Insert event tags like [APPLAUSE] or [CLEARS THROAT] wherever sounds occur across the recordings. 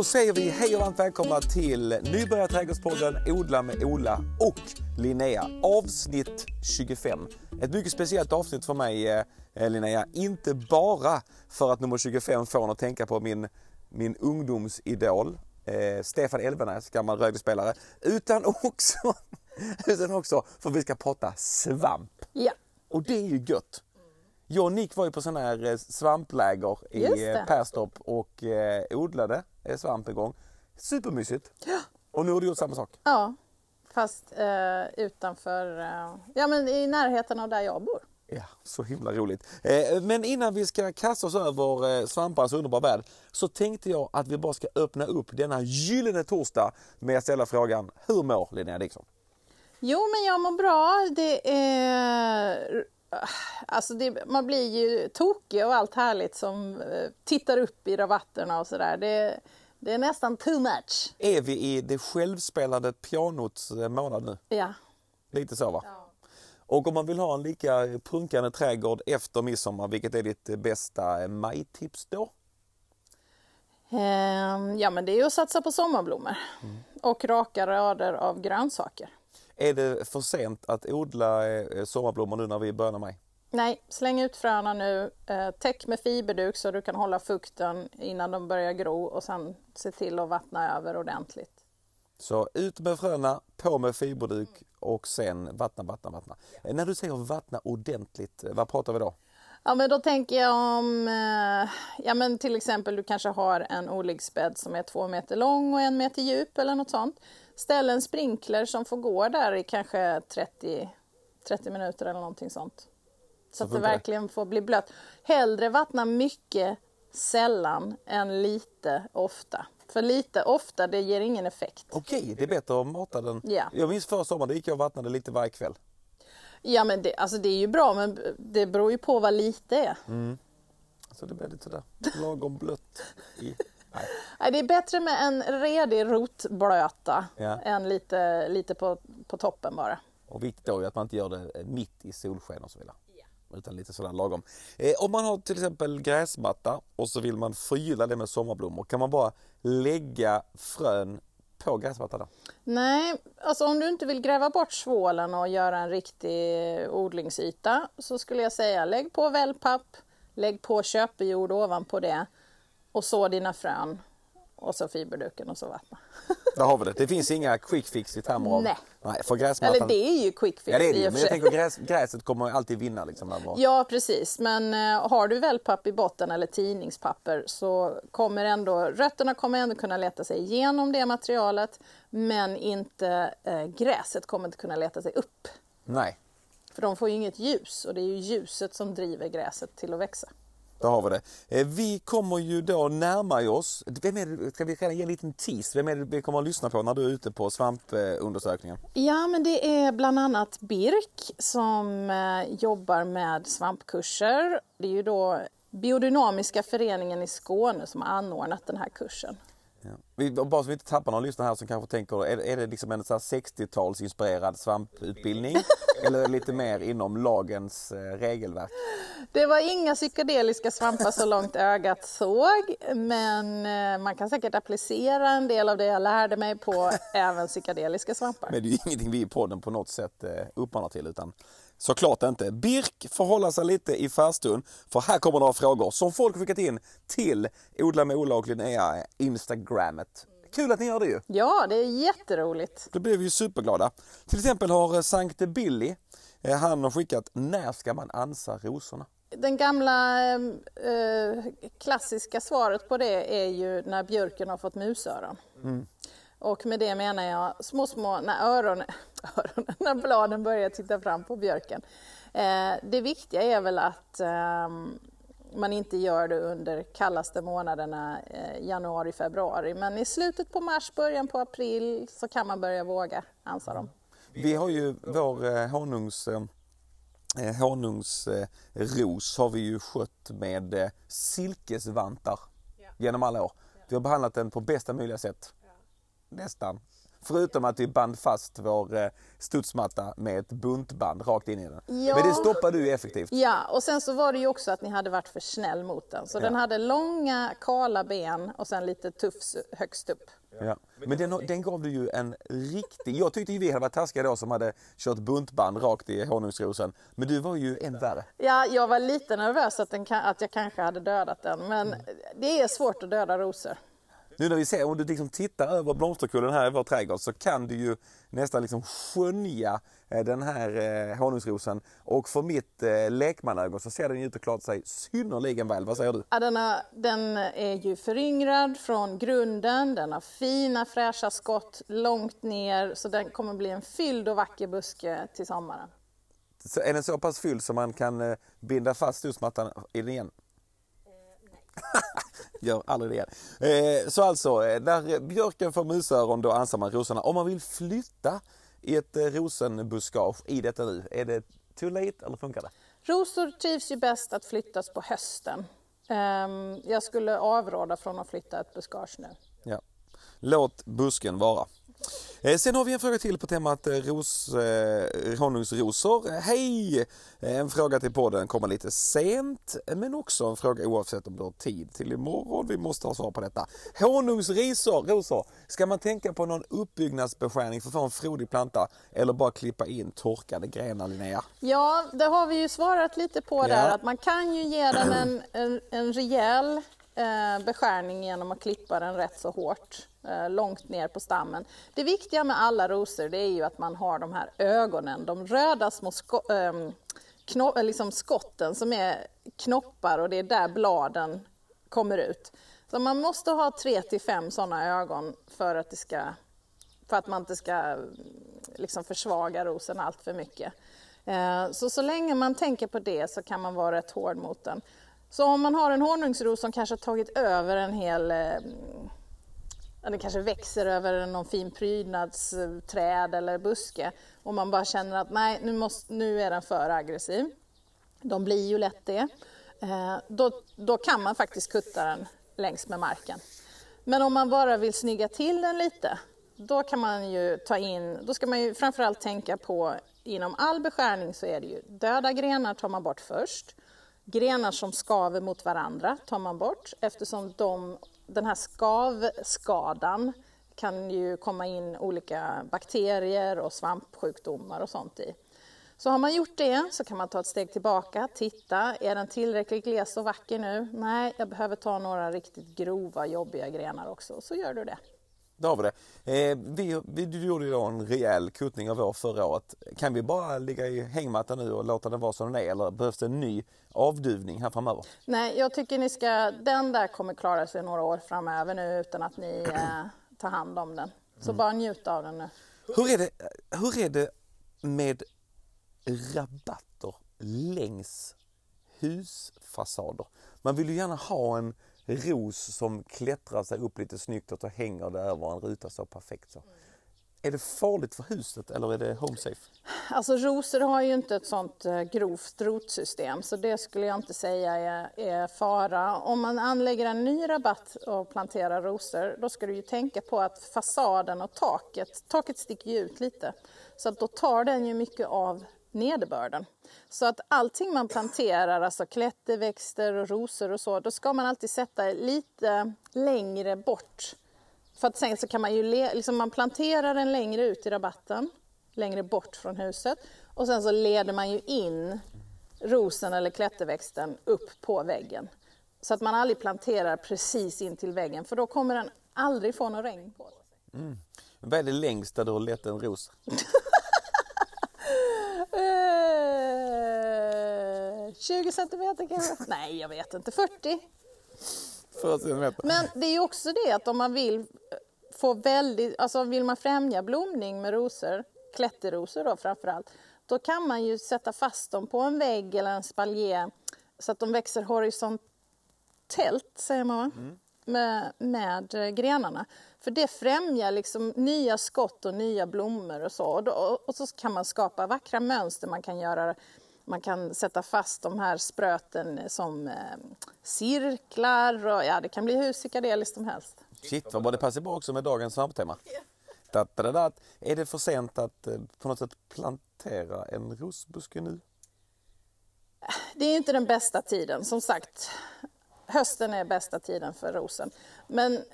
Då säger vi hej och varmt välkomna till Nybörjarträdgårdspodden Odla med Ola och Linnea. Avsnitt 25. Ett mycket speciellt avsnitt för mig eh, Linnea. Inte bara för att nummer 25 får en att tänka på min, min ungdomsidol eh, Stefan Elvenäs, gammal Rögle-spelare. Utan också, [LAUGHS] utan också för vi ska prata svamp. Ja. Och det är ju gött. Jag och Nick var ju på sån här eh, svampläger i eh, Perstorp och eh, odlade eh, svamp en gång. Supermysigt. Ja. Och nu har du gjort samma sak. Ja, fast eh, utanför, eh, ja men i närheten av där jag bor. Ja, så himla roligt. Eh, men innan vi ska kasta oss över eh, svamparnas underbara värld så tänkte jag att vi bara ska öppna upp denna gyllene torsdag med att ställa frågan Hur mår Linnea Dixon? Jo men jag mår bra. Det är, alltså det, man blir ju tokig och allt härligt som eh, tittar upp i rabatterna och sådär. Det, det är nästan too much. Är vi i det självspelande pianots eh, månad nu? Ja. Lite så va? Och om man vill ha en lika prunkande trädgård efter midsommar, vilket är ditt eh, bästa majtips då? Ehm, ja men det är ju att satsa på sommarblommor och raka rader av grönsaker. Är det för sent att odla eh, sommarblommor nu när vi är i början av maj? Nej, släng ut fröna nu. Eh, täck med fiberduk så du kan hålla fukten innan de börjar gro och sen se till att vattna över ordentligt. Så ut med fröna, på med fiberduk och sen vattna, vattna, vattna. Eh, När du säger vattna ordentligt, vad pratar vi då? Ja, men då tänker jag om, eh, ja men till exempel du kanske har en odlingsbädd som är två meter lång och en meter djup eller något sånt. Ställ en sprinkler som får gå där i kanske 30, 30 minuter eller någonting sånt. Så, att det. verkligen får bli blött. Hellre vattna mycket sällan än lite ofta. För lite ofta, det ger ingen effekt. Okej, det är bättre att mata den. Ja. Jag minns förra sommaren, då gick jag och vattnade lite varje kväll. Ja, men det, alltså det är ju bra, men det beror ju på vad lite är. Så det blev lite sådär lagom blött. I... Nej. Nej, det är bättre med en redig rotblöta Ja. än lite, lite på, på toppen bara. Och viktigt då är att man inte gör det eh, mitt i solsken och så vidare. Utan lite sådär lagom. Eh, om man har till exempel gräsmatta och så vill man förgylla det med sommarblommor, kan man bara lägga frön på gräsmattan då? Nej, alltså om du inte vill gräva bort svålen och göra en riktig odlingsyta så skulle jag säga lägg på wellpapp, lägg på köpejord ovanpå det och så dina frön och så fiberduken och så vattna. [LAUGHS] Där har vi det. Det finns inga quick fix i termer av... Nej. Nej, för gräsmattan... Eller det är ju quick fix Ja det är det men jag tänker gräs, gräset kommer alltid vinna liksom. Ja, precis. Men eh, har du wellpapp i botten eller tidningspapper så kommer ändå rötterna kommer ändå kunna leta sig igenom det materialet. Men inte eh, gräset kommer inte kunna leta sig upp. Nej, För de får ju inget ljus och det är ju ljuset som driver gräset till att växa där har vi det. Eh, vi kommer ju då närma oss, vem är det, ska vi redan ge en liten tease? Vem är det vi kommer att lyssna på när du är ute på svampundersökningen? Ja, men det är bland annat Birk som eh, jobbar med svampkurser. Det är ju då Biodynamiska föreningen i Skåne som har anordnat den här kursen. Ja. Vi, bara så vi inte tappar någon lyssnare här som kanske tänker, är, är det liksom en så här 60-talsinspirerad svamputbildning? [LAUGHS] eller lite mer inom lagens eh, regelverk? Det var inga psykedeliska svampar så långt ögat såg, men eh, man kan säkert applicera en del av det jag lärde mig på även psykedeliska svampar. Men det är ju ingenting vi i podden på något sätt eh, uppmanar till utan såklart inte. Birk får hålla sig lite i farstun för här kommer några frågor som folk skickat in till Odla med Ola och Linnea Instagrammet. Kul att ni gör det ju. Ja, det är jätteroligt. Då blev vi ju superglada. Till exempel har eh, Sankte Billy, eh, han har skickat när ska man ansa rosorna? Den gamla eh, eh, klassiska svaret på det är ju när björken har fått musöron. Och med det menar jag små, små, när öronen, öronen när bladen börjar titta fram på björken. Eh, det viktiga är väl att ehm, man inte gör det under kallaste månaderna eh, januari, februari. Men i slutet på mars, början på april så kan man börja våga ansa dem. Vi har ju vår eh, honungs, honungsros har vi ju skött med silkesvantar genom alla år. Vi har behandlat den på bästa möjliga sätt. Nästan. Förutom att vi band fast vår eh, studsmatta med ett buntband rakt in i den. Ja. Men det stoppade du effektivt. Ja, och sen så var det ju också att ni hade varit för snäll mot den. Så den hade långa, kala ben och sen lite tufs högst upp. Ja. Men den, den gav du ju en riktig... Jag tyckte ju vi hade varit taskiga då som hade kört buntband rakt i honungsrosen. Men du var ju än värre. Ja, jag var lite nervös att, den, att jag kanske hade dödat den, men det är svårt att döda rosor. Nu när vi ser, om du liksom tittar över blomsterkullen här i vår trädgård så kan du ju nästan liksom skönja eh, den här eh, honungsrosen. Och för mitt eh, lekmanögon så ser den ut att klara sig synnerligen väl. Vad säger du? Ja, den, har, den är ju föryngrad från grunden, den har fina fräscha skott långt ner, så den kommer bli en fylld och vacker buske till sommaren. Så är den så pass fylld så man kan eh, binda fast studsmattan i den igen? [LAUGHS] Gör aldrig det igen. Eh, så alltså, eh, när björken får musöron då man rosorna. Om man vill flytta i ett eh, rosenbuskage i detta nu, är det too late eller funkar det? Rosor trivs ju bäst att flyttas på hösten. Ehm, Jag skulle avråda från att flytta ett buskage nu. Ja. Låt busken vara. Eh, Sen har vi en fråga till på temat eh, ros, eh, honungsrosor. Hej! Eh, En fråga till podden kommer lite sent men också en fråga oavsett om du har tid till imorgon. Vi måste ha svar på detta. Honungsrisor, rosor. Ska man tänka på någon uppbyggnadsbeskärning för att få en frodig planta eller bara klippa in torkade grenar Linnea? Ja, det har vi ju svarat lite på där, Ja. att man kan ju ge den en, en, en rejäl Eh, beskärning genom att klippa den rätt så hårt, eh, långt ner på stammen. Det viktiga med alla rosor det är ju att man har de här ögonen, de röda små sko- ehm, kno- eh, liksom skotten som är knoppar och det är där bladen kommer ut. Så man måste ha tre till fem sådana ögon för att, det ska, för att man inte ska mm, liksom försvaga rosen allt för mycket. Eh, så, så länge man tänker på det så kan man vara rätt hård mot den. Så om man har en honungsros som kanske har tagit över en hel eh, ja, den kanske växer över någon fin prydnadsträd eller buske och man bara känner att nej, nu, måste, nu är den för aggressiv. De blir ju lätt det. Eh, då, då kan man faktiskt kutta den längs med marken. Men om man bara vill snygga till den lite, då kan man ju ta in, då ska man ju framförallt tänka på inom all beskärning så är det ju döda grenar tar man bort först. Grenar som skaver mot varandra tar man bort eftersom de, den här skavskadan kan ju komma in olika bakterier och svampsjukdomar och sånt i. Så har man gjort det så kan man ta ett steg tillbaka, titta, är den tillräckligt gles och vacker nu? Nej, jag behöver ta några riktigt grova, jobbiga grenar också. Så gör du det. Då har vi det. Eh, vi, vi, du gjorde ju då en rejäl kuttning av vår förra året. Kan vi bara ligga i hängmattan nu och låta den vara som den är eller behövs det en ny avduvning här framöver? Nej, jag tycker ni ska, den där kommer klara sig några år framöver nu utan att ni eh, tar hand om den. Så bara njut av den nu. Hur är det, hur är det med rabatter längs husfasader? Man vill ju gärna ha en ros som klättrar sig upp lite snyggt och hänger det över en ruta så perfekt. Så. Är det farligt för huset eller är det home safe? Alltså rosor har ju inte ett sånt eh, grovt rotsystem så det skulle jag inte säga är, är fara. Om man anlägger en ny rabatt och planterar rosor då ska du ju tänka på att fasaden och taket, taket sticker ju ut lite så att då tar den ju mycket av nederbörden. Så att allting man planterar, alltså klätterväxter och rosor och så, då ska man alltid sätta lite längre bort för att sen så kan man ju, le, liksom man planterar den längre ut i rabatten, längre bort från huset och sen så leder man ju in rosen eller klätterväxten upp på väggen. Så att man aldrig planterar precis in till väggen för då kommer den aldrig få någon regn på sig. Vad är det längst där du har lett en ros? [LAUGHS] Eh, 20 centimeter kanske? Nej, jag vet inte. 40? För centimeter. Men det är ju också det att om man vill få väldigt, alltså vill man främja blomning med rosor, klätterrosor då framförallt, då kan man ju sätta fast dem på en vägg eller en spaljé så att de växer horisontellt, säger man va? Med, med eh, grenarna. För det främjar liksom nya skott och nya blommor och så. Och, då, och så kan man skapa vackra mönster, man kan göra man kan sätta fast de här spröten som eh, cirklar och ja, det kan bli hur psykedeliskt som helst. Shit vad bra, det passar bra också med dagens da. Är det för sent att eh, på något sätt plantera en rosbuske nu? Det är inte den bästa tiden. Som sagt, hösten är bästa tiden för rosen. Men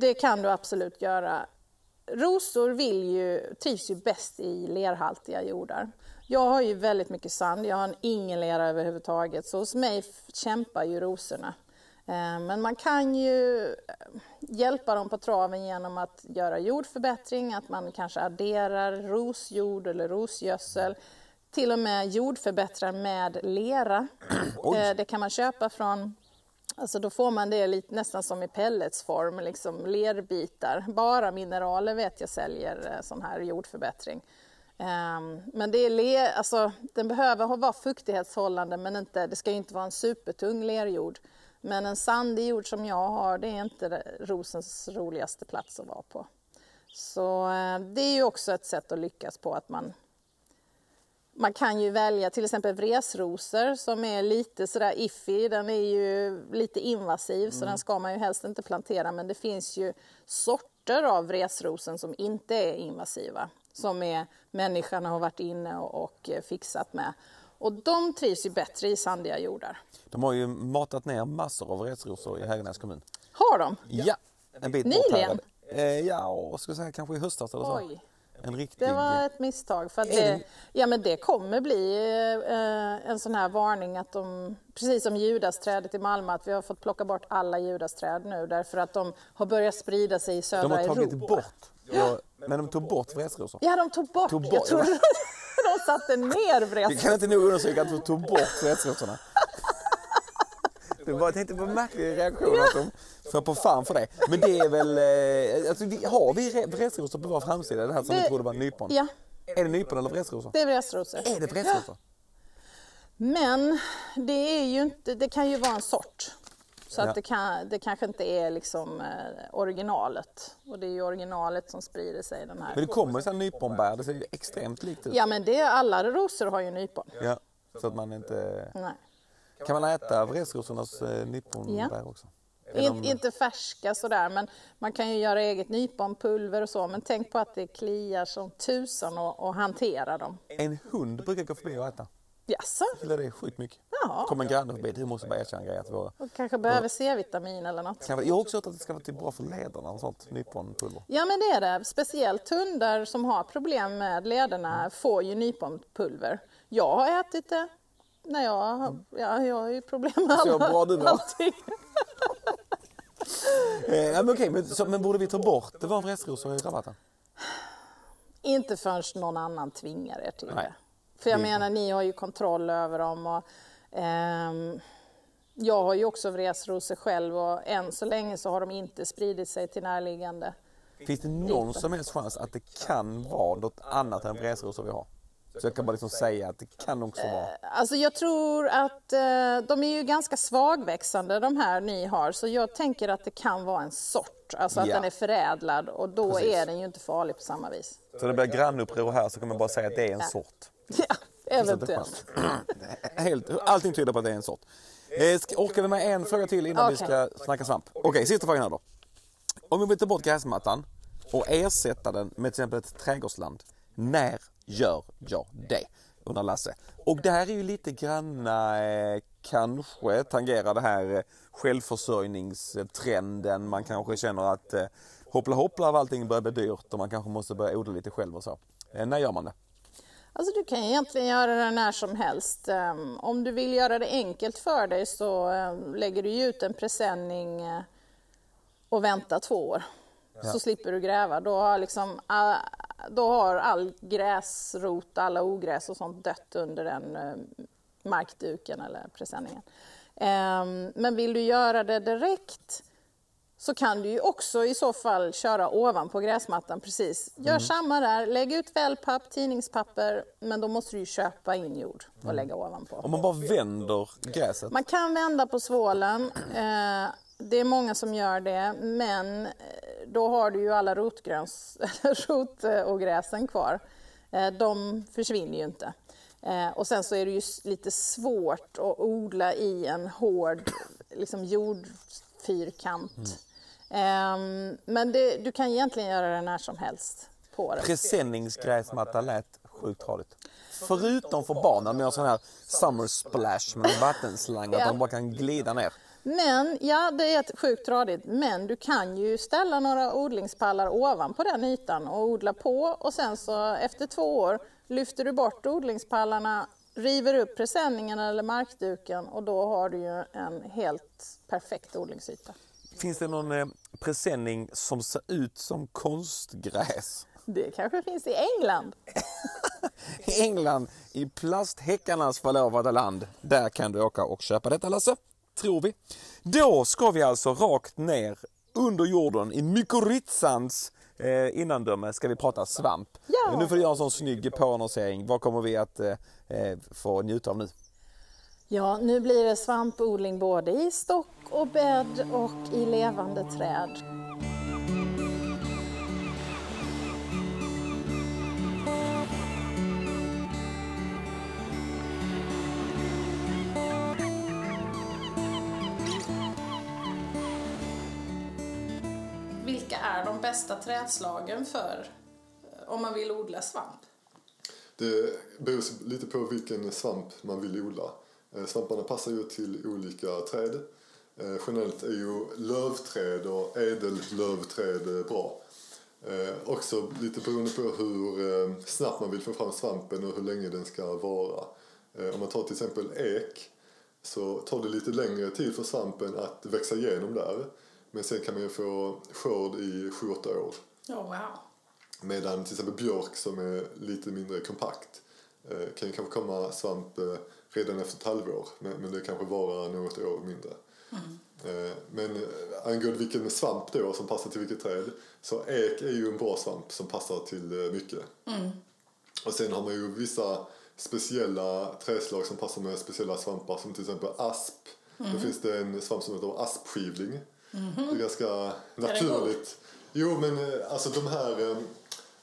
det kan du absolut göra. Rosor vill ju, trivs ju bäst i lerhaltiga jordar. Jag har ju väldigt mycket sand, jag har ingen lera överhuvudtaget, så hos mig kämpar ju rosorna. Eh, men man kan ju eh, hjälpa dem på traven genom att göra jordförbättring, att man kanske adderar rosjord eller rosgödsel. Till och med jordförbättrar med lera. Eh, det kan man köpa från Alltså då får man det lite, nästan som i pelletsform, liksom lerbitar. Bara mineraler vet jag säljer eh, sån här jordförbättring. Um, men det är le, alltså, den behöver vara fuktighetshållande men inte, det ska inte vara en supertung lerjord. Men en sandig jord som jag har, det är inte rosens roligaste plats att vara på. Så eh, det är ju också ett sätt att lyckas på att man man kan ju välja till exempel vresrosor som är lite sådär iffy. Den är ju lite invasiv mm. så den ska man ju helst inte plantera men det finns ju sorter av vresrosen som inte är invasiva som är, människan har varit inne och, och fixat med. Och de trivs ju bättre i sandiga jordar. De har ju matat ner massor av vresrosor i Hägernäs kommun. Har de? Ja, en bit Nyligen? bort här. Eh, ja, ska säga kanske i höstas eller så. Oj. En riktig... Det var ett misstag. För att det, ja, men det kommer bli eh, en sån här varning att de, precis som judasträdet i Malmö, att vi har fått plocka bort alla judasträd nu därför att de har börjat sprida sig i södra Europa. De har tagit Europa. bort, ja, men de tog bort vresrosor. Ja, de tog bort. Tog bort. Jag trodde [LAUGHS] de satte ner vresrosor. Vi kan inte nog undersöka att de tog bort vresrosorna. Du bara tänkte på märklig reaktion att de får på fan för det. Men det är väl, eh, alltså, har vi vresrosor på vår framsida? Det här som vi trodde var nypon. Ja, Är det nypon eller vresrosor? det är vresrosor. Är det vresrosor? Men det, är ju inte, det kan ju vara en sort. Så Ja. att det, kan, det kanske inte är liksom eh, originalet. Och det är ju originalet som sprider sig den här. Men det kommer sådana nyponbär, det ser ju extremt likt ut. Ja men det, alla rosor har ju nypon. Ja, så att man inte... Nej. Kan man äta vresrosornas eh, nyponbär Ja. också? Är In, de- Inte färska sådär men man kan ju göra eget nyponpulver och så. Men tänk på att det kliar som tusan och, och hantera dem. En hund brukar gå förbi och äta. Jaså? Gillar det sjukt mycket. Jaha. Kommer en granne förbi, du måste bara erkänna en grej att våra... Och kanske behöver C-vitamin eller något. Jag har också hört att det ska vara till bra för lederna och sånt, nyponpulver. Ja men det är det. Speciellt hundar som har problem med lederna får ju nyponpulver. Jag har ätit det när jag, har- ja, jag har ju problem med Så alla, bra du var. allting. [LAUGHS] Eh, men okej, men, så, men borde vi ta bort det var i rabatten? Inte förrän någon annan tvingar er till Nej. det. För jag Det- menar, ni har ju kontroll över dem. Och, ehm, jag har ju också vresrosor själv och än så länge så har de inte spridit sig till närliggande. Finns det någon som helst chans att det kan vara något annat än vresrosor vi har? Så jag kan bara liksom säga att det kan också vara... Alltså jag tror att eh, de är ju ganska svagväxande de här ni har så jag tänker att det kan vara en sort, alltså att Ja. den är förädlad och då Precis. är den ju inte farlig på samma vis. Så det blir grannuppror här så kan man bara säga att det är en sort. [LAUGHS] Ja, eventuellt. [LAUGHS] Helt, allting tyder på att det är en sort. Eh, orkar vi med en fråga till innan vi Okej. ska snacka svamp? Okej, sista frågan här då. Om vi ta bort gräsmattan och ersätta den med till exempel ett trädgårdsland. När gör jag det? Undrar Lasse. Och det här är ju lite granna eh, kanske tangerar det här eh, självförsörjningstrenden. Man kanske känner att eh, hoppla hoppla av allting börjar bli dyrt och man kanske måste börja odla lite själv och så. Eh, när gör man det? Alltså du kan egentligen göra det när som helst. Ehm, Om du vill göra det enkelt för dig så ehm, lägger du ut en presenning och väntar två år. Så slipper du gräva. Då har, liksom, all, då har all gräsrot, alla ogräs och sånt dött under den eh, markduken eller presenningen. Ehm, Men vill du göra det direkt så kan du ju också i så fall köra ovanpå gräsmattan precis. Gör samma där, lägg ut wellpapp, tidningspapper, men då måste du ju köpa in jord och lägga ovanpå. Om man bara vänder gräset? Man kan vända på svålen. Eh, det är många som gör det, men då har du ju alla rotgröns, eller [LAUGHS] rotogräsen kvar. Eh, de försvinner ju inte. Eh, och sen så är det ju lite svårt att odla i en hård liksom jordfyrkant. Eh, men det, du kan egentligen göra det när som helst. på det. Presenningsgräsmatta lät sjukt tradigt. Förutom för barnen med en sån här summer splash med en vattenslang, att de bara kan glida ner. Men ja, det är sjukt tradigt. Men du kan ju ställa några odlingspallar ovanpå den ytan och odla på och sen så efter två år lyfter du bort odlingspallarna, river upp presenningen eller markduken och då har du ju en helt perfekt odlingsyta. Finns det någon eh, presenning som ser ut som konstgräs? Det kanske finns i England. [LAUGHS] I England, i plasthäckarnas förlovade land. Där kan du åka och köpa detta Lasse, tror vi. Då ska vi alltså rakt ner under jorden i Mykorrhizans eh, innandöme ska vi prata svamp. Ja. Nu får du göra en sån snygg påannonsering. Vad kommer vi att eh, eh, få njuta av nu? Ja, nu blir det svampodling både i stock och bädd och i levande träd. Är de bästa trädslagen för eh, om man vill odla svamp? Det beror lite på vilken svamp man vill odla. Eh, svamparna passar ju till olika träd. Eh, generellt är ju lövträd och ädellövträd bra. Också lite beroende på hur snabbt man vill få fram svampen och hur länge den ska vara. Om man tar till exempel ek så tar det lite längre tid för svampen att växa igenom där. Men sen kan man ju få skörd i 7-8 år. Oh, wow. Medan till exempel björk som är lite mindre kompakt eh, kan ju kanske komma svamp eh, redan efter ett halvår men, det kanske varar något år mindre. Eh, Men angående vilken svamp då som passar till vilket träd så ek är ju en bra svamp som passar till mycket. Och sen har man ju vissa speciella träslag som passar med speciella svampar som till exempel asp. Då finns det en svamp som heter aspskivling. Är ganska naturligt. Jo men eh, alltså de här, eh,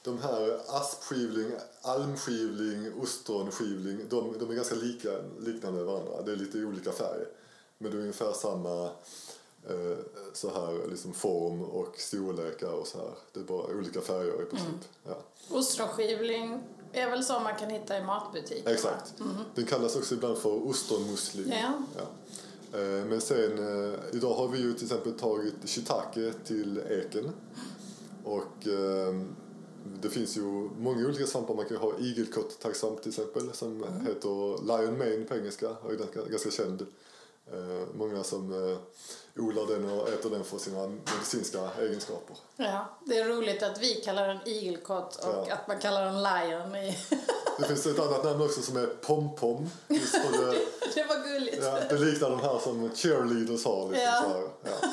de här aspskivling, almskivling, ostronskivling, de, de är ganska lika, liknande varandra. Det är lite olika färg. Men det är ungefär samma eh, så här liksom form och storlekar och så här. Det är bara olika färger i princip. Ja. Ostronskivling är väl som man kan hitta i matbutiker? Exakt. Den kallas också ibland för ostronmusling. Ja. Ja. Eh, Men sen, eh, idag har vi ju till exempel tagit shiitake till eken. Och eh, det finns ju många olika svampar. Man kan ha igelkotttacksvamp till exempel som heter lion mane på engelska och är ganska, känd. Eh, Många som odlar den och äter den för sina medicinska egenskaper. Ja, det är roligt att vi kallar den igelkott och Ja. att man kallar den lion. i- [LAUGHS] Det finns ett annat namn också som är pompom. Just [LAUGHS] det, det var gulligt. Ja, det liknar de här som cheerleaders har. Liksom, Ja. här. Ja. [LAUGHS]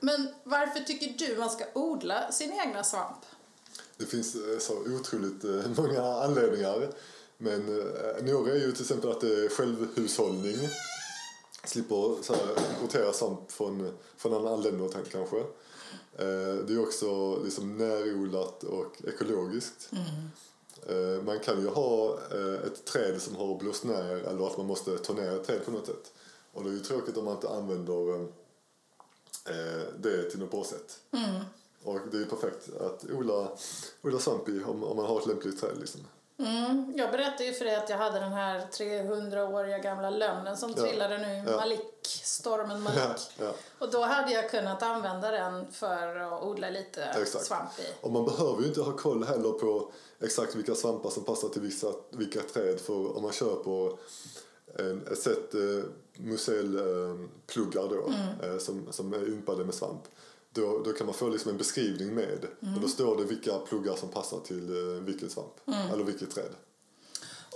Men varför tycker du man ska odla sin egna svamp? Det finns eh, så otroligt eh, [LAUGHS] många anledningar. Men eh, några är ju till exempel att det är självhushållning. Slipper så här, importera svamp från, från andra länder kanske. Det är också liksom närodlat och ekologiskt. Eh, Man kan ju ha eh, ett träd som har blåst ner eller att man måste ta ner ett träd på något sätt. Och det är ju tråkigt om man inte använder eh, det till något bra sätt. Och det är ju perfekt att odla, odla svamp i om, om man har ett lämpligt träd. Liksom. Mm, jag berättade ju för dig att jag hade den här 300-åriga gamla lönnen som Ja. trillade nu Ja. [LAUGHS] Malik, stormen Malik. Ja. Och då hade jag kunnat använda den för att odla lite Exakt. svamp i. Och man behöver ju inte ha koll heller på exakt vilka svampar som passar till vissa, vilka träd. För om man köper en, ett set eh, muselpluggar då, eh, som, som är ympade med svamp. Då, då kan man få liksom en beskrivning med. Och då står det vilka pluggar som passar till eh, vilket svamp. Eller vilket träd.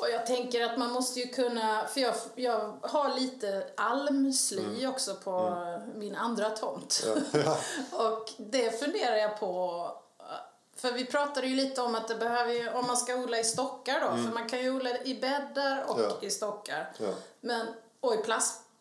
Och jag tänker att man måste ju kunna, för jag, jag har lite almsly också på min andra tomt. [LAUGHS] [LAUGHS] och det funderar jag på. För vi pratade ju lite om att det behöver ju, om man ska odla i stockar då, för man kan ju odla i bäddar och Ja. i stockar. Ja. Men, och i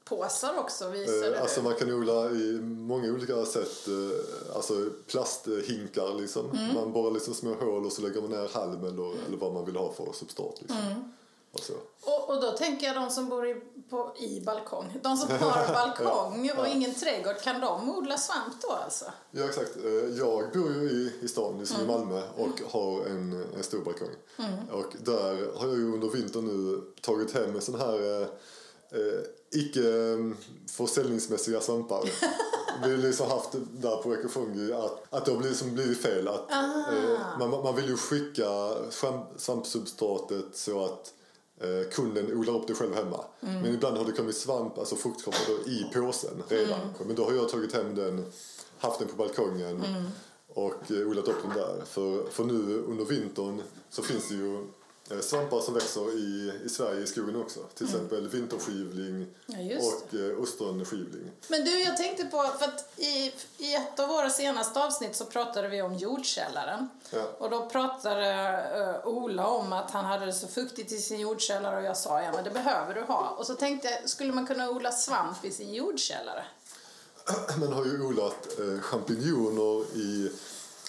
plastpåsar också visade Eh, alltså du. man kan odla i många olika sätt. Eh, alltså plasthinkar liksom. Man borrar liksom små hål och så lägger man ner halm eller, eller vad man vill ha för substrat. Liksom. och så. Och, och då tänker jag de som bor i, på, i balkong, de som [LAUGHS] har balkong och ingen trädgård, kan de odla svamp då alltså? Ja exakt. Eh, Jag bor ju i, i stan, liksom i Malmö och har en, en stor balkong. Och där har jag ju under vintern nu tagit hem en sån här eh, eh, icke eh, försäljningsmässiga svampar. [LAUGHS] Vi har liksom haft där på Ekofungi att, att det har blivit, blivit fel. Att, eh, man, man vill ju skicka svamp, svampsubstratet så att eh, kunden odlar upp det själv hemma. Men ibland har det kommit svamp, alltså fruktkroppar i påsen redan. Men då har jag tagit hem den, haft den på balkongen och eh, odlat upp den där. För, för nu under vintern så finns det ju svampar som växer i, i Sverige i skogen också. Till exempel vinterskivling Ja, och eh, ostronskivling. Men du, jag tänkte på, för att i, i ett av våra senaste avsnitt så pratade vi om jordkällaren. Ja. Och då pratade uh, Ola om att han hade det så fuktigt i sin jordkällare och jag sa ja men det behöver du ha. Och så tänkte jag, skulle man kunna odla svamp i sin jordkällare? [CLEARS THROAT] Man har ju odlat eh, champinjoner i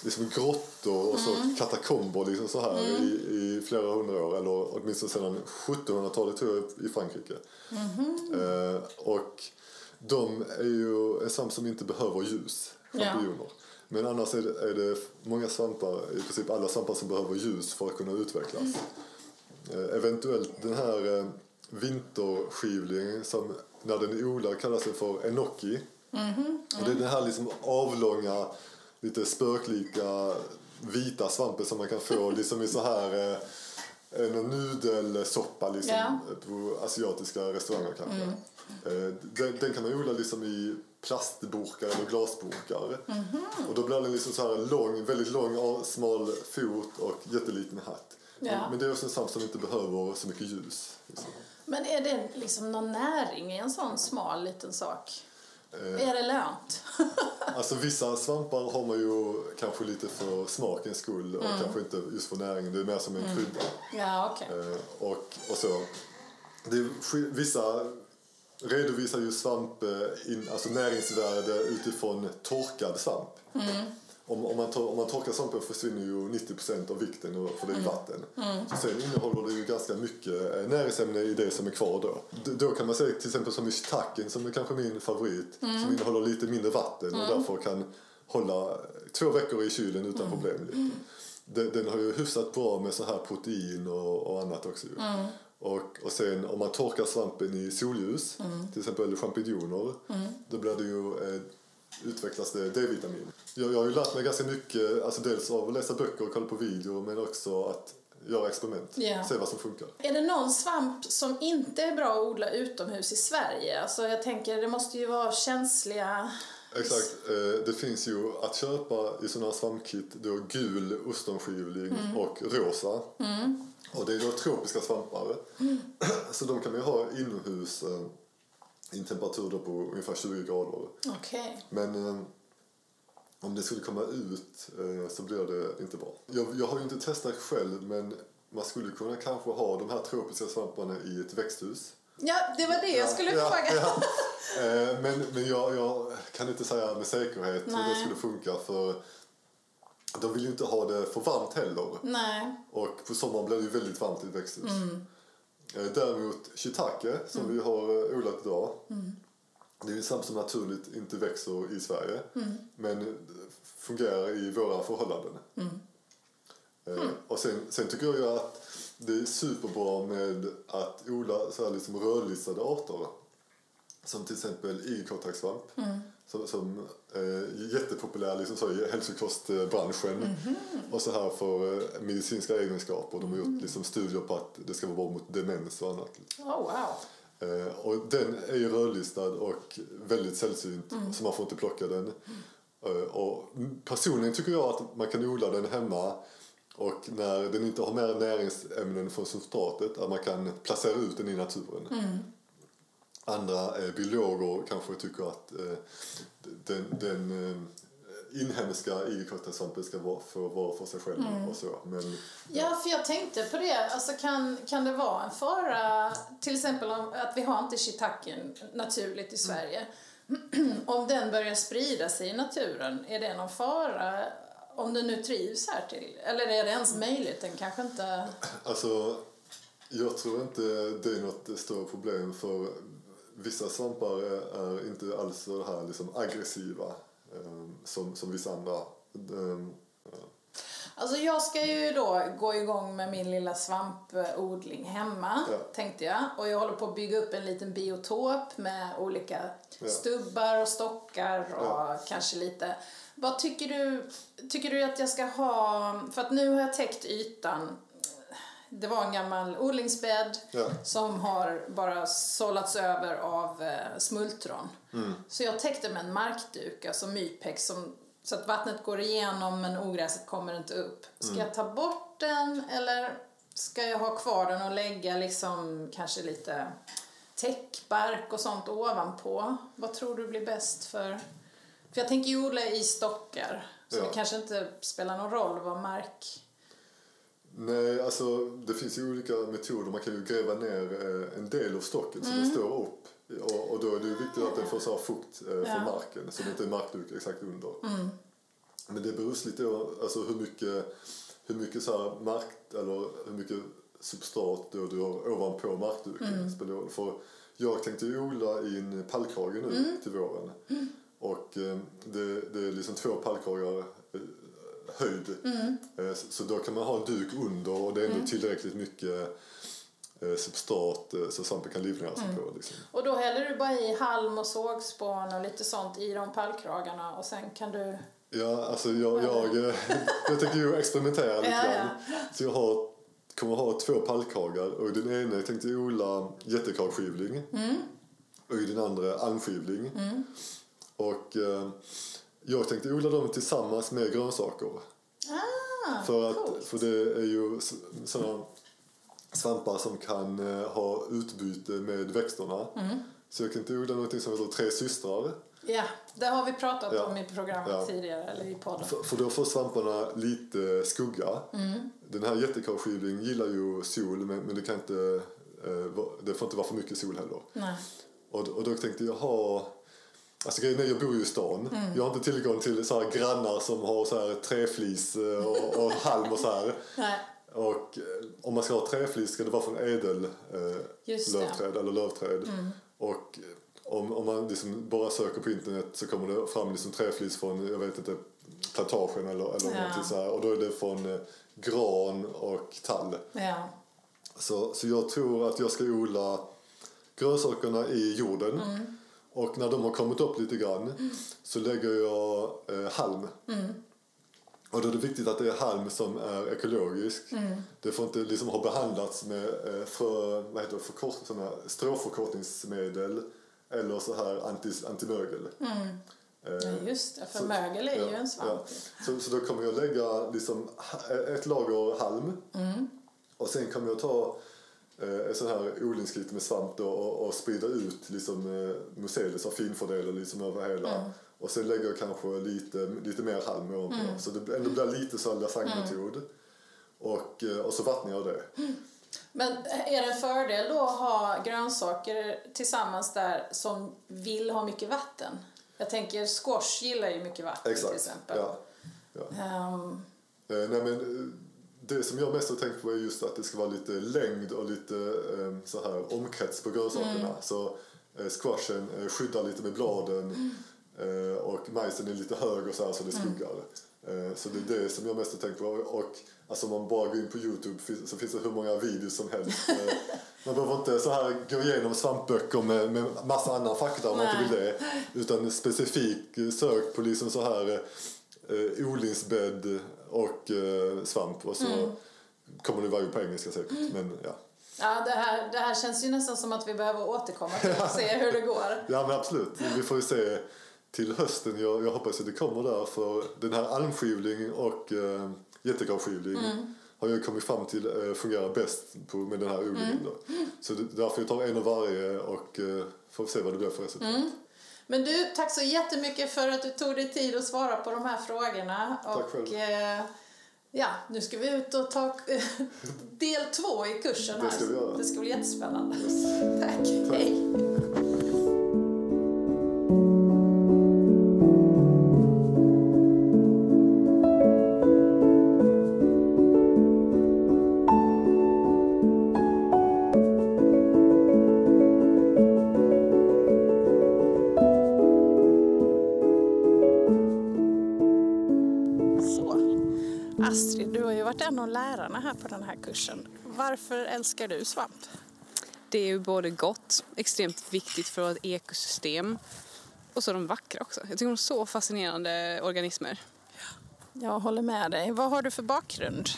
liksom grottor och så katakomber liksom så här i, i flera hundra år. Eller åtminstone sedan 1700-talet tror jag i Frankrike. Eh, och de är ju en svamp som inte behöver ljus, Ja. champinjoner. Men annars är det, är det många svampar, i princip alla svampar som behöver ljus för att kunna utvecklas. Eh, eventuellt den här eh, vinterskivlingen som när den är odlad kallas den för enoki. Och det är den här liksom avlånga, lite spöklika vita svampen som man kan få [LAUGHS] liksom i så här eh, en nudelsoppa liksom, Ja. på asiatiska restauranger kanske. Eh, den, den kan man odla liksom i plastburkar eller glasburkar. Och då blir den liksom så här lång, väldigt lång, smal fot och jätteliten hatt. Ja. Men det är också en svamp som inte behöver så mycket ljus. Liksom. Men är det liksom någon näring i en sån smal liten sak? Är det lönt? [LAUGHS] Alltså vissa svampar har man ju kanske lite för smakens skull och kanske inte just för näringen. Det är mer som en krydda. ja, okej. Eh, och, och så. Det är, vissa redovisar ju svamp, eh, in, alltså näringsvärde utifrån torkad svamp. Om, om, man tor, om man torkar svampen försvinner ju 90% av vikten och- för det är vatten. Så sen innehåller det ju ganska mycket eh, näringsämne i det som är kvar då. D- Då kan man säga till exempel som i shiitaken som är kanske min favorit som innehåller lite mindre vatten och därför kan hålla två veckor i kylen utan problem. Lite. Den, den har ju hyfsat bra med så här protein och, och annat också ju. Och, och sen om man torkar svampen i solljus, till exempel champinjoner, då blir det ju eh, utvecklas det D-vitamin. Jag, jag har ju lärt mig ganska mycket, alltså dels av att läsa böcker och kolla på videor men också att göra experiment, Ja. se vad som funkar. Är det någon svamp som inte är bra att odla utomhus i Sverige? Alltså jag tänker, det måste ju vara känsliga... Exakt, eh, det finns ju att köpa i sådana här svampkit då gul ostronskivling och rosa. Och det är då tropiska svampar. [CLEARS THROAT] Så de kan man ju ha inomhus eh, i en temperatur då på ungefär 20 grader. Okej. Men eh, om det skulle komma ut eh, så blir det inte bra. Jag, jag har ju inte testat själv men man skulle kunna kanske ha de här tropiska svamparna i ett växthus. Ja, det var det jag skulle Ja, fråga. ja. [LAUGHS] Eh, Men, men jag, jag kan inte säga med säkerhet hur det Nej. skulle funka för de vill ju inte ha det för varmt heller. Nej. Och på sommaren blir det ju väldigt varmt i ett växthus. Mm. Eh, Däremot shiitake som vi har eh, odlat idag. Mm. Det är en svamp som naturligt inte växer i Sverige. Mm. Men eh, fungerar i våra förhållanden. Mm. Eh, Och sen, sen tycker jag att det är superbra med att odla så här liksom rödlistade arter. Som till exempel igelkottsvamp. Som, som är jättepopulär liksom så, i hälsokostbranschen. Och så här för eh, medicinska egenskaper. De har gjort liksom studier på att det ska vara bra mot demens och annat. Oh, wow. Eh, och den är ju rödlistad och väldigt sällsynt så man får inte plocka den. Eh, och personligen tycker jag att man kan odla den hemma och när den inte har mer näringsämnen från substratet att man kan placera ut den i naturen. Andra eh, biologer kanske tycker att eh, den, den eh, inhemska igelkottsvampen ska vara, få vara för sig själv och så. Men Ja, för jag tänkte på det. Alltså kan, kan det vara en fara, till exempel om, att vi har inte shiitaken naturligt i Sverige. [CLEARS THROAT] om den börjar sprida sig i naturen, är det någon fara om den nu trivs här till? Eller är det ens möjligt? Den kanske inte... Alltså, Jag tror inte det är något större problem för vissa svampar är, inte alls så här liksom aggressiva eh, som, som vissa andra. Eh, Alltså jag ska ju då gå igång med min lilla svampodling hemma, Ja. tänkte jag. Och jag håller på att bygga upp en liten biotop med olika Ja. stubbar och stockar och Ja. kanske lite... Vad tycker du, tycker du att jag ska ha... För att nu har jag täckt ytan. Det var en gammal odlingsbädd Ja. som har bara sållats över av eh, smultron. Så jag täckte med en markduk, alltså mypex, som, så att vattnet går igenom men ogräset kommer inte upp. Ska jag ta bort den eller ska jag ha kvar den och lägga liksom kanske lite täckbark och sånt ovanpå? Vad tror du blir bäst för... För jag tänker ju odla i stockar, så Ja. det kanske inte spelar någon roll vad mark... Nej, alltså det finns ju olika metoder. Man kan ju gräva ner eh, en del av stocken så Mm. den står upp. Och, och då är det ju viktigt att den får så fukt eh, från Ja. Mm. marken så det inte är markduk exakt under. Men det beror lite på alltså, hur mycket, hur mycket så här mark, eller hur mycket substrat då du har ovanpå markduken. Mm. spelar. För jag tänkte ju odla i en pallkrage nu Mm. till våren. Och eh, det, det är liksom två pallkragar eh, höjd. Mm. Eh, så- då kan man ha en duk under och det är ändå tillräckligt mycket eh, substrat eh, så svampen kan livnära sig på. Liksom. Och då häller du bara i halm och sågspån och lite sånt i de pallkragarna och sen kan du... Ja, alltså jag, jag, [LAUGHS] jag tänker ju experimentera lite Ja, grann. Så jag har, kommer ha två pallkragar och i den ena jag tänkte odla jättekarlskivling och i den andra almskivling. Och eh, jag tänkte odla dem tillsammans med grönsaker. Ah, För, att, för det är ju sådana svampar som kan eh, ha utbyte med växterna. Mm. Så jag tänkte odla något som heter tre systrar. Ja, det har vi pratat Ja. om i programmet Ja. tidigare, eller i podden. För, för då får svamparna lite skugga. Mm. Den här jättekarlskivling gillar ju sol men, men det, kan inte, eh, det får inte vara för mycket sol heller. Nej. Och, och då tänkte jag ha... Alltså grejen är, jag bor ju i stan. Mm. Jag har inte tillgång till så här grannar som har så här träflis eh, och, och halm och så här. Nej. Och eh, om man ska ha träflis ska det vara från ädel eh. Mm. eller lövträd. Och eh, om, om man liksom bara söker på internet så kommer det fram liksom träflis från, jag vet inte, plantagen eller, eller Ja. någonting så här. Och då är det från eh, gran och tall. Ja. Så, så jag tror att jag ska odla grönsakerna i jorden. Mm. Och när de har kommit upp lite grann så lägger jag eh, halm. Mm. Och då är det viktigt att det är halm som är ekologisk. Mm. Det får inte liksom ha behandlats med eh, för, vad heter det, förkort, såna stråförkortningsmedel eller så här anti, antimögel. Mm. Eh, ja, just det. För så- mögel är ju ja, en svamp. ja. Så, så då kommer jag lägga liksom ett lager halm Mm. och sen kommer jag ta eh, sån här odlingskit med svamp då, och, och sprida ut liksom, eh, mycelium och finfördelar liksom över hela. Mm. Och sen lägger jag kanske lite, lite mer halm ovanpå. Så det ändå blir lite så lasagne-metod. Och, eh, och så vattnar jag det. Men är det en fördel då att ha grönsaker tillsammans där som vill ha mycket vatten? Jag tänker squash gillar ju mycket vatten till Exakt. exempel. Ja. Ja. Ehm, Eh, nej, men, eh, det som jag mest har tänkt på är just att det ska vara lite längd och lite eh, så här omkrets på grönsakerna. Så eh, squashen eh, skyddar lite med bladen eh, och majsen är lite hög och så här så det skuggar. Eh, så det är det som jag mest har tänkt på. Och alltså, om man bara går in på Youtube så finns det hur många videos som helst. [LAUGHS] Eh, man behöver inte så här gå igenom svampböcker med, med massa annan fakta om man inte vill det. Utan specifik eh, sök på liksom så här eh, odlingsbädd och eh, svamp och så kommer det vara på engelska säkert. Men ja. ja, det här, det här känns ju nästan som att vi behöver återkomma till och se hur det går. [LAUGHS] ja men absolut, vi får ju se till hösten. Jag, jag hoppas att det kommer där för den här almskivling och eh, jättekarlskivling har jag kommit fram till eh, fungerar bäst på, med den här odlingen. Då. Så det, därför jag tar en av varje och eh, får se vad det blir för resultat. Men du, tack så jättemycket för att du tog dig tid att svara på de här frågorna. Tack och, själv. eh, ja, nu ska vi ut och ta [LAUGHS] del två i kursen. Det här. ska vi göra. Det ska bli jättespännande. [LAUGHS] Tack. Hej. En av lärarna här på den här kursen. Varför älskar du svamp? Det är ju både gott, extremt viktigt för ett ekosystem och så är de vackra också. Jag tycker de är så fascinerande organismer. Jag håller med dig. Vad har du för bakgrund?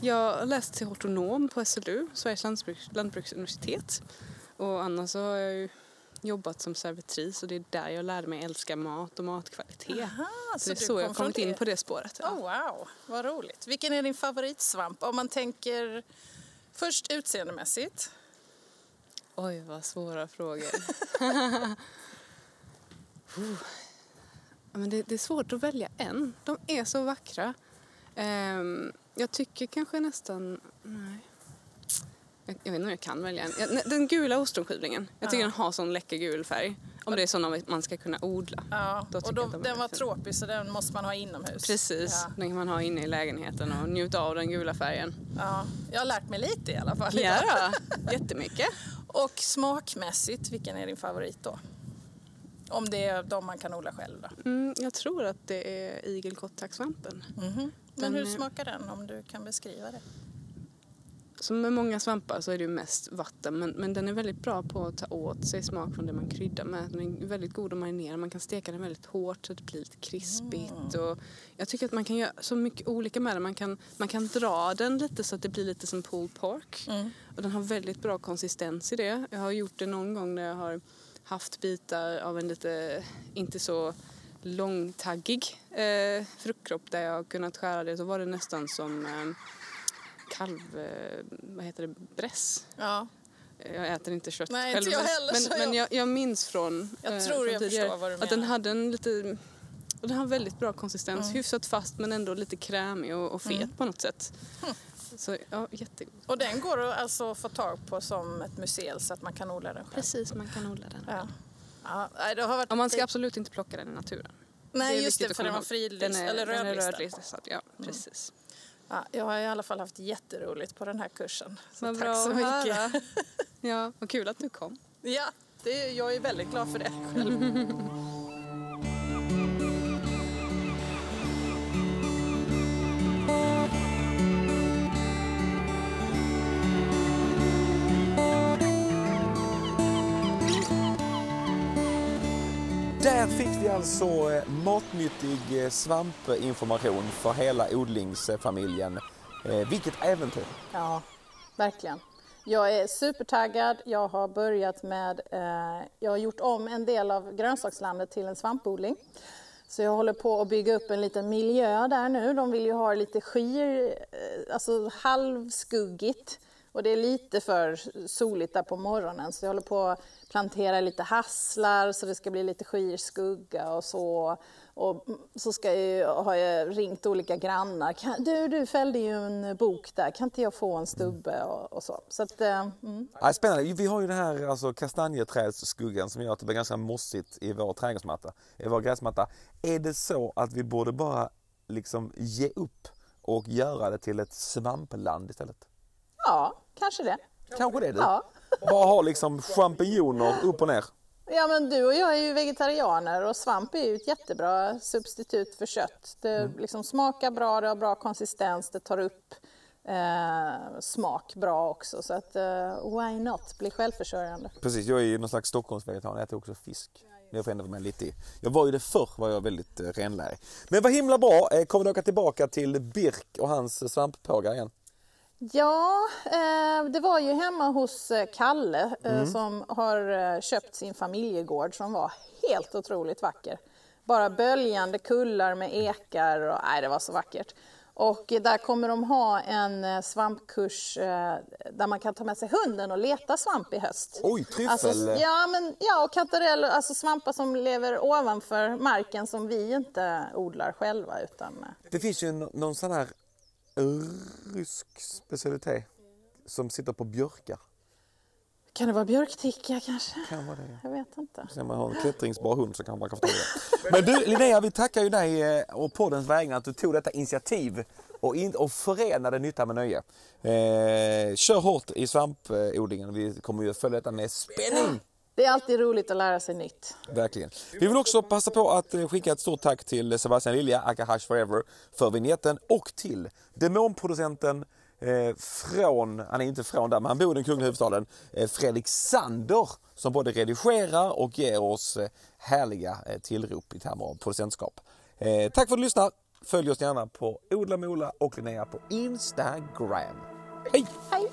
Jag har läst till hortonom på SLU, Sveriges lantbruks lantbruksuniversitet. Och annars så har jag ju jobbat som servitris och det är där jag lärde mig älska mat och matkvalitet. Aha, så, det är så jag kommit in på det spåret. Ja. Oh, wow, vad roligt. Vilken är din favoritsvamp? Om man tänker först utseendemässigt. Oj, vad svåra frågor. Ja, [LAUGHS] Men det, det är svårt att välja en. De är så vackra. Ehm, jag tycker kanske nästan... Nej. Jag, jag vet inte om jag kan välja en. Den gula ostronskivlingen. Jag tycker Ja. den har sån läcker gul färg. Om det är såna man ska kunna odla. Ja, Då och då, de den var fina. tropisk så den måste man ha inomhus. Precis, Ja, den kan man ha inne i lägenheten och njuta av den gula färgen. ja. Jag har lärt mig lite i alla fall. Ja, då, [LAUGHS] jättemycket. Och smakmässigt, vilken är din favorit då? Om det är de man kan odla själv då. Mm, jag tror att det är igelkottacksvampen. Men Den hur är- smakar den om du kan beskriva det? Som med många svampar så är det ju mest vatten men, men den är väldigt bra på att ta åt sig smak från det man kryddar med. Den är väldigt god att marinera. Man kan steka den väldigt hårt så det blir lite krispigt. Och jag tycker att man kan göra så mycket olika med den. Man kan, man kan dra den lite så att det blir lite som pulled pork. Och den har väldigt bra konsistens i det. Jag har gjort det någon gång när jag har haft bitar av en lite, inte så långtaggig eh, fruktkropp där jag har kunnat skära det så var det nästan som eh, kalv, eh, vad heter det, bräss. Ja, Jag äter inte kött Nej, själv. inte jag heller, men, så men jag- jag, jag minns från Jag eh, tror från jag tidigare förstår vad du att den menar. hade en lite den har väldigt bra konsistens, Mm. hyfsat fast men ändå lite krämig och, och fet på något sätt. Hm. Så ja, jättegod. och den går att alltså få tag på som ett museum så att man kan odla den själv. Precis, man kan odla den. Ja. Ja, det har varit Och man ska absolut inte plocka den i naturen. Nej, är just det, för den var är, eller den är rödlistad. rödlistad. Ja, precis. Ja, jag har i alla fall haft jätteroligt på den här kursen. Så Vad tack bra så mycket. höra. Ja, vad kul att du kom. Ja, det, jag är väldigt glad för det själv. [LAUGHS] Där fick vi alltså eh, matnyttig eh, svampinformation för hela odlingsfamiljen. Eh, vilket äventyr! Ja, verkligen. Jag är supertaggad. Jag har börjat med, eh, jag har gjort om en del av grönsakslandet till en svampodling. Så jag håller på att bygga upp en liten miljö där nu. De vill ju ha lite skir, alltså halvskuggigt. Och det är lite för soligt där på morgonen så jag håller på att plantera lite hasslar så det ska bli lite skyrskugga och så. Och så ska jag, har jag ringt olika grannar. Kan, du, du fällde ju en bok där, kan inte jag få en stubbe och, och så. så att, eh, mm. Ja, spännande. Vi har ju den här alltså, kastanjeträdsskuggan som gör att det blir ganska mossigt i vår trädgårdsmatta, i vår gräsmatta. Är det så att vi borde bara liksom ge upp och göra det till ett svampland istället? Ja, kanske det. Kanske det du? Ja. Bara ha liksom champinjoner upp och ner. Ja, men du och jag är ju vegetarianer och svamp är ju ett jättebra substitut för kött. Det liksom smakar bra, det har bra konsistens, det tar upp eh, smak bra också. Så att eh, why not, bli självförsörjande. Precis, jag är ju någon slags Stockholmsvegetarian, jag äter också fisk. Jag får med lite i. Jag var ju det förr, var jag väldigt eh, renlärig. Men vad himla bra, eh, kommer du åka tillbaka till Birk och hans svamppågar igen? Ja, eh, det var ju hemma hos eh, Kalle eh, som har köpt sin familjegård som var helt otroligt vacker. Bara böljande kullar med ekar och nej, det var så vackert. Och där kommer de ha en svampkurs där man kan ta med sig hunden och leta svamp i höst. Oj, tryffel! Alltså, ja, men, ja, och kantareller, alltså svampar som lever ovanför marken som vi inte odlar själva. Utan, Det finns ju nå- någon sån här rysk specialitet som sitter på björkar. kan det vara björkticka kanske? Kan vara det. Jag vet inte. Sen man har en klättringsbar hund så kan man kan förstå det. Men du Linnea, vi tackar ju dig eh, och poddens vägnar att du tog detta initiativ och, in, och förenade nytta med nöje. Eh, kör hårt i svampodlingen. Vi kommer ju att följa detta med spänning. Det är alltid roligt att lära sig nytt. Verkligen. Vi vill också passa på att eh, skicka ett stort tack till Sebastian Lilja, Akahash Forever, för vignetten och till demonproducenten eh, från, han är inte från där, men han bor i den kungliga huvudstaden, eh, Fredrik Sander som både redigerar och ger oss eh, härliga eh, tillrop i termer av producentskap. Eh, tack för att du lyssnar. Följ oss gärna på Odla med Ola och Linnea på Instagram. Hej! Hej!